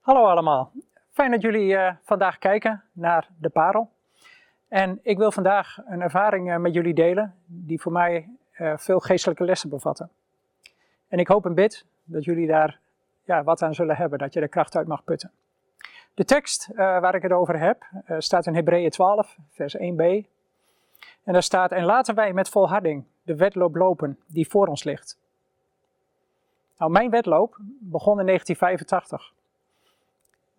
Hallo allemaal, fijn dat jullie uh, vandaag kijken naar de Parel. En ik wil vandaag een ervaring uh, met jullie delen die voor mij uh, veel geestelijke lessen bevatten. En ik hoop en bid dat jullie daar ja, wat aan zullen hebben, dat je er kracht uit mag putten. De tekst waar ik het over heb staat in Hebreeën 12, vers 1b. En daar staat, en laten wij met volharding de wedloop lopen die voor ons ligt. Nou, mijn wedloop begon in 1985.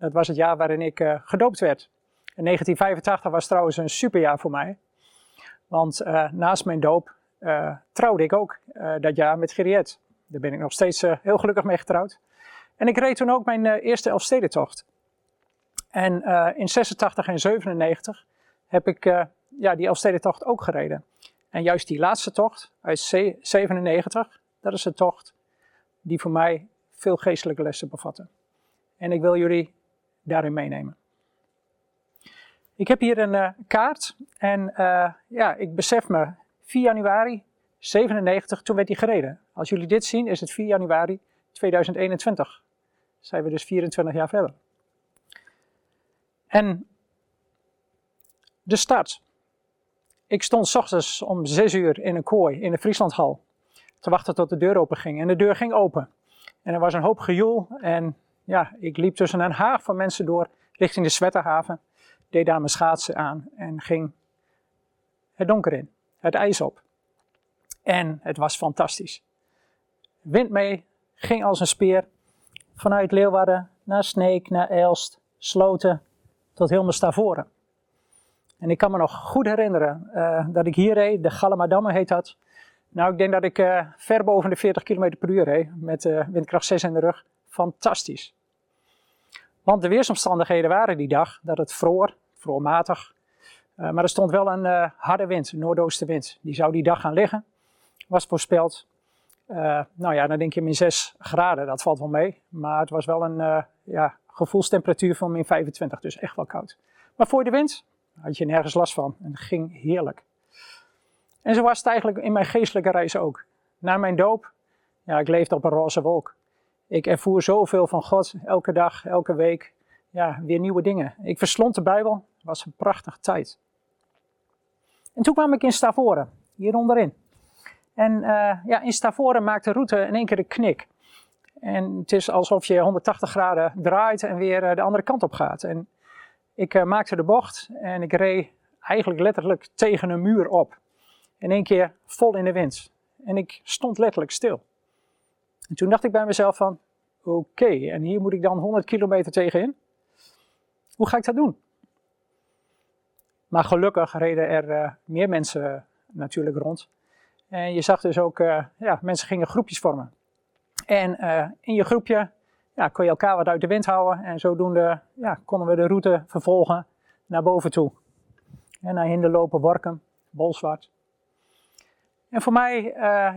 Dat was het jaar waarin ik uh, gedoopt werd. En 1985 was trouwens een superjaar voor mij. Want uh, naast mijn doop uh, trouwde ik ook dat jaar met Geriet. Daar ben ik nog steeds heel gelukkig mee getrouwd. En ik reed toen ook mijn eerste Elfstedentocht. En in 86 en 97 heb ik ja, die Elfstedentocht ook gereden. En juist die laatste tocht uit 97, dat is de tocht die voor mij veel geestelijke lessen bevatten. En ik wil jullie daarin meenemen. Ik heb hier een uh, kaart en uh, ja, ik besef me 4 januari 97, toen werd die gereden. Als jullie dit zien, is het 4 januari 2021. Zijn we dus 24 jaar verder. En de start. Ik stond s ochtends om 6 uur in een kooi in de Frieslandhal te wachten tot de deur open ging. En de deur ging open. En er was een hoop gejoel en ja, ik liep tussen een haag van mensen door richting de Zwetterhaven, deed daar mijn schaatsen aan en ging het donker in, het ijs op. En het was fantastisch. Wind mee, ging als een speer, vanuit Leeuwarden naar Sneek, naar Elst, Sloten, tot helemaal Stavoren. En ik kan me nog goed herinneren uh, dat ik hier de Gallemadamme heet dat. Nou, ik denk dat ik uh, ver boven de 40 km per uur reed, met uh, windkracht 6 in de rug. Fantastisch. Want de weersomstandigheden waren die dag dat het vroor, vroormatig. Uh, maar er stond wel een uh, harde wind, een noordoostenwind. Die zou die dag gaan liggen, was voorspeld. Uh, nou ja, dan denk je min 6 graden, dat valt wel mee. Maar het was wel een ja, gevoelstemperatuur van min 25, dus echt wel koud. Maar voor de wind had je nergens last van en het ging heerlijk. En zo was het eigenlijk in mijn geestelijke reis ook. Na mijn doop, ja, ik leefde op een roze wolk. Ik ervoer zoveel van God, elke dag, elke week. Ja, weer nieuwe dingen. Ik verslond de Bijbel, het was een prachtige tijd. En toen kwam ik in Stavoren, hier onderin. En uh, ja, in Stavoren maakt de route in één keer de knik. En het is alsof je 180 graden draait en weer uh, de andere kant op gaat. En ik uh, maakte de bocht en ik reed eigenlijk letterlijk tegen een muur op. In één keer vol in de wind. En ik stond letterlijk stil. En toen dacht ik bij mezelf van, oké, en hier moet ik dan 100 kilometer tegenin? Hoe ga ik dat doen? Maar gelukkig reden er uh, meer mensen natuurlijk rond. En je zag dus ook, uh, ja, mensen gingen groepjes vormen. En in je groepje ja, kon je elkaar wat uit de wind houden. En zodoende ja, konden we de route vervolgen naar boven toe. En naar Hinderlopen, Workum, Bolsward. En voor mij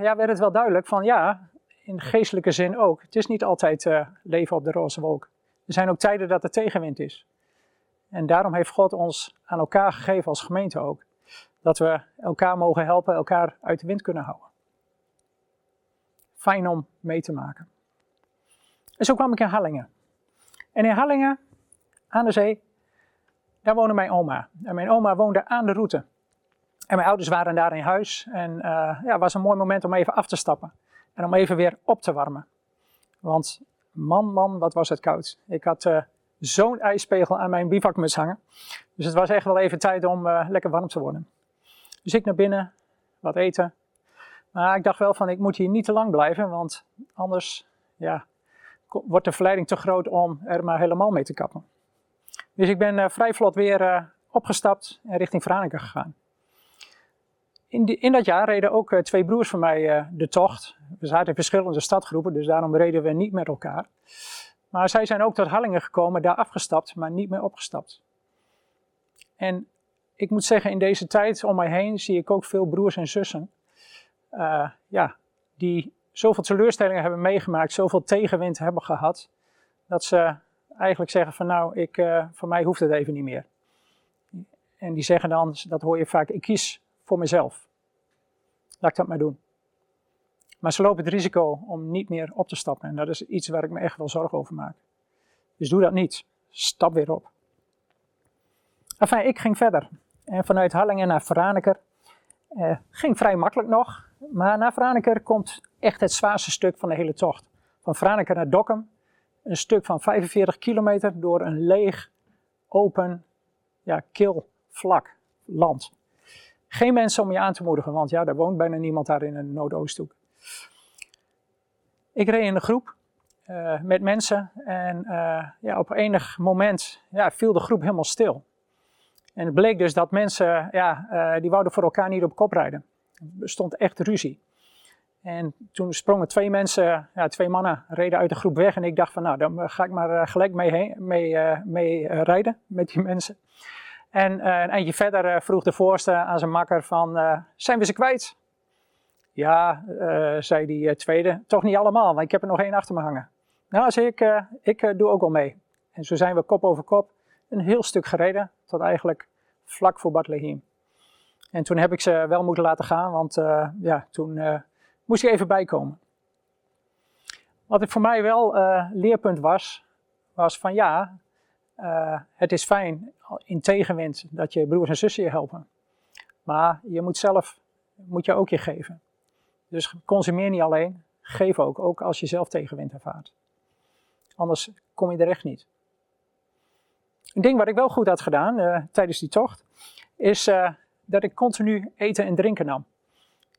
ja, werd het wel duidelijk van ja, in geestelijke zin ook. Het is niet altijd uh, leven op de roze wolk. Er zijn ook tijden dat er tegenwind is. En daarom heeft God ons aan elkaar gegeven als gemeente ook. Dat we elkaar mogen helpen, elkaar uit de wind kunnen houden. Fijn om mee te maken. En zo kwam ik in Hallingen. En in Hallingen, aan de zee, daar woonde mijn oma. En mijn oma woonde aan de route. En mijn ouders waren daar in huis. En uh, ja, het was een mooi moment om even af te stappen. En om even weer op te warmen. Want man, man, wat was het koud. Ik had uh, zo'n ijspegel aan mijn bivakmuts hangen. Dus het was echt wel even tijd om uh, lekker warm te worden. Dus ik naar binnen, wat eten. Maar ik dacht wel van, ik moet hier niet te lang blijven, want anders ja, wordt de verleiding te groot om er maar helemaal mee te kappen. Dus ik ben uh, vrij vlot weer opgestapt en richting Franeker gegaan. In, in, dat jaar reden ook uh, twee broers van mij uh, de tocht. We zaten in verschillende stadgroepen, dus daarom reden we niet met elkaar. Maar zij zijn ook tot Hallingen gekomen, daar afgestapt, maar niet meer opgestapt. En ik moet zeggen, in deze tijd om mij heen zie ik ook veel broers en zussen. Uh, ja, die zoveel teleurstellingen hebben meegemaakt, zoveel tegenwind hebben gehad. Dat ze eigenlijk zeggen van nou, ik, voor mij hoeft het even niet meer. En die zeggen dan, dat hoor je vaak, ik kies voor mezelf. Laat ik dat maar doen. Maar ze lopen het risico om niet meer op te stappen. En dat is iets waar ik me echt wel zorgen over maak. Dus doe dat niet. Stap weer op. Enfin, ik ging verder. En vanuit Hallingen naar Franeker. Uh, ging vrij makkelijk nog. Maar naar Franeker komt echt het zwaarste stuk van de hele tocht. Van Franeker naar Dokkum. Een stuk van 45 kilometer door een leeg, open, ja, kil, vlak land. Geen mensen om je aan te moedigen, want ja, daar woont bijna niemand daar in de Noordoosthoek. Ik reed in een groep uh, met mensen en uh, ja, op enig moment ja, viel de groep helemaal stil. En het bleek dus dat mensen, ja, uh, die wouden voor elkaar niet op kop rijden. Er stond echt ruzie. En toen sprongen twee mensen, ja, twee mannen, reden uit de groep weg. En ik dacht van, nou, dan ga ik maar gelijk mee, heen, mee, mee rijden met die mensen. En een eindje verder vroeg de voorste aan zijn makker van, zijn we ze kwijt? Ja, zei die tweede, toch niet allemaal, want ik heb er nog één achter me hangen. Nou, zei ik, ik doe ook wel mee. En zo zijn we kop over kop een heel stuk gereden, tot eigenlijk vlak voor Bethlehem. En toen heb ik ze wel moeten laten gaan, want ja, toen moest ik even bijkomen. Wat het voor mij wel uh, leerpunt was, was van ja, het is fijn in tegenwind dat je broers en zussen je helpen. Maar je moet zelf, moet je ook je geven. Dus consumeer niet alleen, geef ook, ook als je zelf tegenwind ervaart. Anders kom je er echt niet. Een ding wat ik wel goed had gedaan uh, tijdens die tocht, is uh, dat ik continu eten en drinken nam.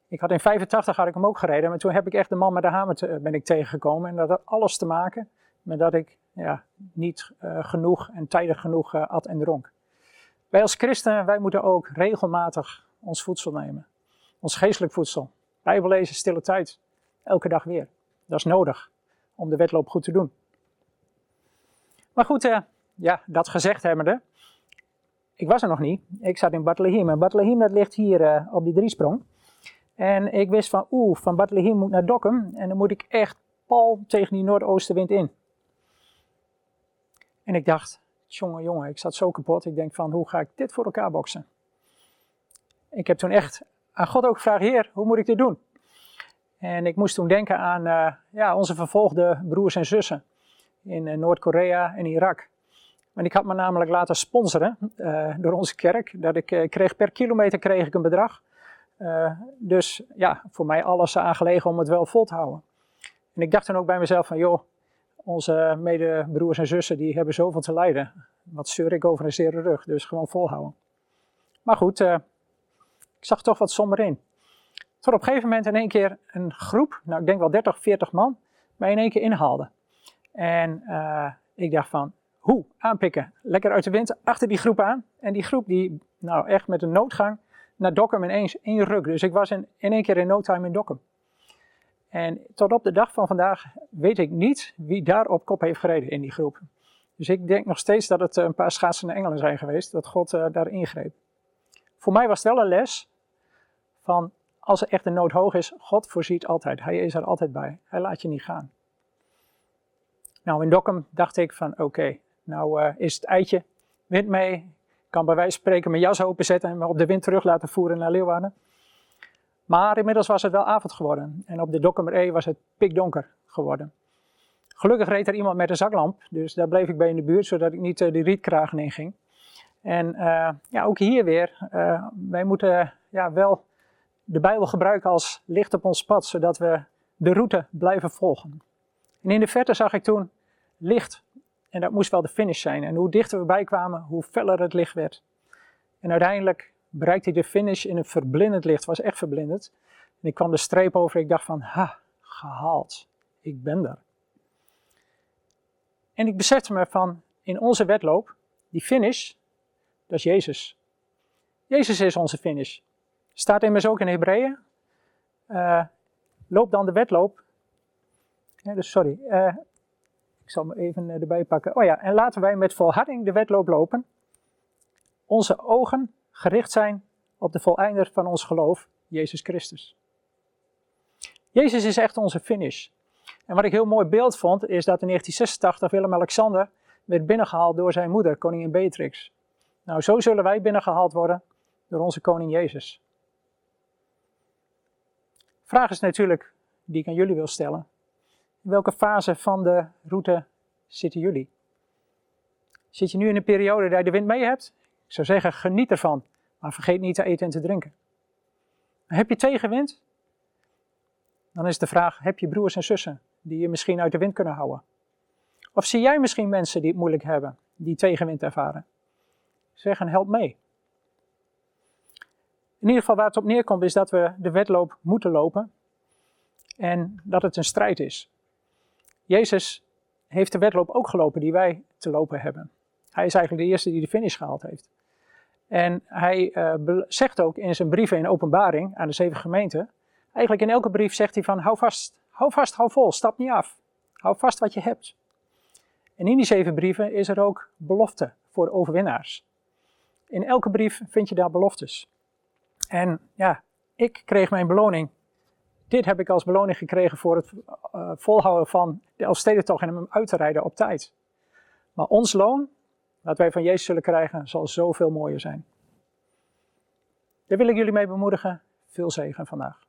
Ik had in 85 had ik hem ook gereden, maar toen heb ik echt de man met de hamer te, ben ik tegengekomen. En dat had alles te maken met dat ik ja, niet genoeg en tijdig genoeg at en dronk. Wij als christenen, wij moeten ook regelmatig ons voedsel nemen. Ons geestelijk voedsel. Bijbel lezen, stille tijd. Elke dag weer. Dat is nodig om de wedloop goed te doen. Maar goed, ja, dat gezegd hebbende, ik was er nog niet. Ik zat in Bethlehem. En Bethlehem dat ligt hier uh, op die driesprong. En ik wist van, oeh, van Bethlehem moet naar Dokkum. En dan moet ik echt pal tegen die noordoostenwind in. En ik dacht, jongen, jongen, ik zat zo kapot. Ik denk van, hoe ga ik dit voor elkaar boksen? Ik heb toen echt aan God ook gevraagd, Heer, hoe moet ik dit doen? En ik moest toen denken aan uh, ja, onze vervolgde broers en zussen in uh, Noord-Korea en Irak. Maar ik had me namelijk laten sponsoren uh, door onze kerk. Dat ik kreeg per kilometer kreeg ik een bedrag. Dus ja, voor mij alles aangelegen om het wel vol te houden. En ik dacht dan ook bij mezelf van, joh, onze medebroers en zussen die hebben zoveel te lijden. Wat zeur ik over een zere rug, dus gewoon volhouden. Maar goed, ik zag toch wat somber in. Tot op een gegeven moment in één keer een groep, nou ik denk wel 30, 40 man, mij in één keer inhaalde. En ik dacht van, hoe? Aanpikken. Lekker uit de wind, achter die groep aan. En die groep die, nou echt met een noodgang naar Dokkum in één, één ruk. Dus ik was in, in één keer in no time in Dokkum. En tot op de dag van vandaag weet ik niet wie daar op kop heeft gereden in die groep. Dus ik denk nog steeds dat het een paar schaatsende engelen zijn geweest, dat God uh, daar ingreep. Voor mij was het wel een les van als er echt een nood hoog is, God voorziet altijd. Hij is er altijd bij. Hij laat je niet gaan. Nou, in Dokkum dacht ik van oké, nou uh, is het eitje, wind mee. Ik kan bij wijze van spreken mijn jas openzetten en me op de wind terug laten voeren naar Leeuwarden. Maar inmiddels was het wel avond geworden. En op de Dokkumer E was het pikdonker geworden. Gelukkig reed er iemand met een zaklamp, dus daar bleef ik bij in de buurt, zodat ik niet uh, de rietkragen in ging. En uh, ja, ook hier weer, uh, wij moeten ja, wel de Bijbel gebruiken als licht op ons pad, zodat we de route blijven volgen. En in de verte zag ik toen licht en dat moest wel de finish zijn. En hoe dichter we bij kwamen, hoe feller het licht werd. En uiteindelijk bereikte ik de finish in een verblindend licht. Was echt verblindend. En ik kwam de streep over. Ik dacht van, ha, gehaald. Ik ben er. En ik besefte me van, in onze wedloop, die finish, dat is Jezus. Jezus is onze finish. Staat immers ook in Hebreeën. Uh, loop dan de wedloop. Dus sorry. Uh, ik zal me even eh, erbij pakken. Oh ja, en laten wij met volharding de wedloop lopen. Onze ogen gericht zijn op de voleinder van ons geloof, Jezus Christus. Jezus is echt onze finish. En wat ik heel mooi beeld vond, is dat in 1986 Willem-Alexander werd binnengehaald door zijn moeder, koningin Beatrix. Nou, zo zullen wij binnengehaald worden door onze koning Jezus. Vraag is natuurlijk, die ik aan jullie wil stellen. In welke fase van de route zitten jullie? Zit je nu in een periode dat je de wind mee hebt? Ik zou zeggen, geniet ervan. Maar vergeet niet te eten en te drinken. Heb je tegenwind? Dan is de vraag, heb je broers en zussen die je misschien uit de wind kunnen houden? Of zie jij misschien mensen die het moeilijk hebben, die tegenwind ervaren? Zeg en help mee. In ieder geval waar het op neerkomt is dat we de wedloop moeten lopen en dat het een strijd is. Jezus heeft de wedloop ook gelopen die wij te lopen hebben. Hij is eigenlijk de eerste die de finish gehaald heeft. En hij uh, zegt ook in zijn brieven in openbaring aan de zeven gemeenten, eigenlijk in elke brief zegt hij van hou vast, hou vast, hou vol, stap niet af. Hou vast wat je hebt. En in die zeven brieven is er ook belofte voor overwinnaars. In elke brief vind je daar beloftes. En ja, ik kreeg mijn beloning. Dit heb ik als beloning gekregen voor het uh, volhouden van de Elfstedentocht en hem uit te rijden op tijd. Maar ons loon, wat wij van Jezus zullen krijgen, zal zoveel mooier zijn. Daar wil ik jullie mee bemoedigen. Veel zegen vandaag.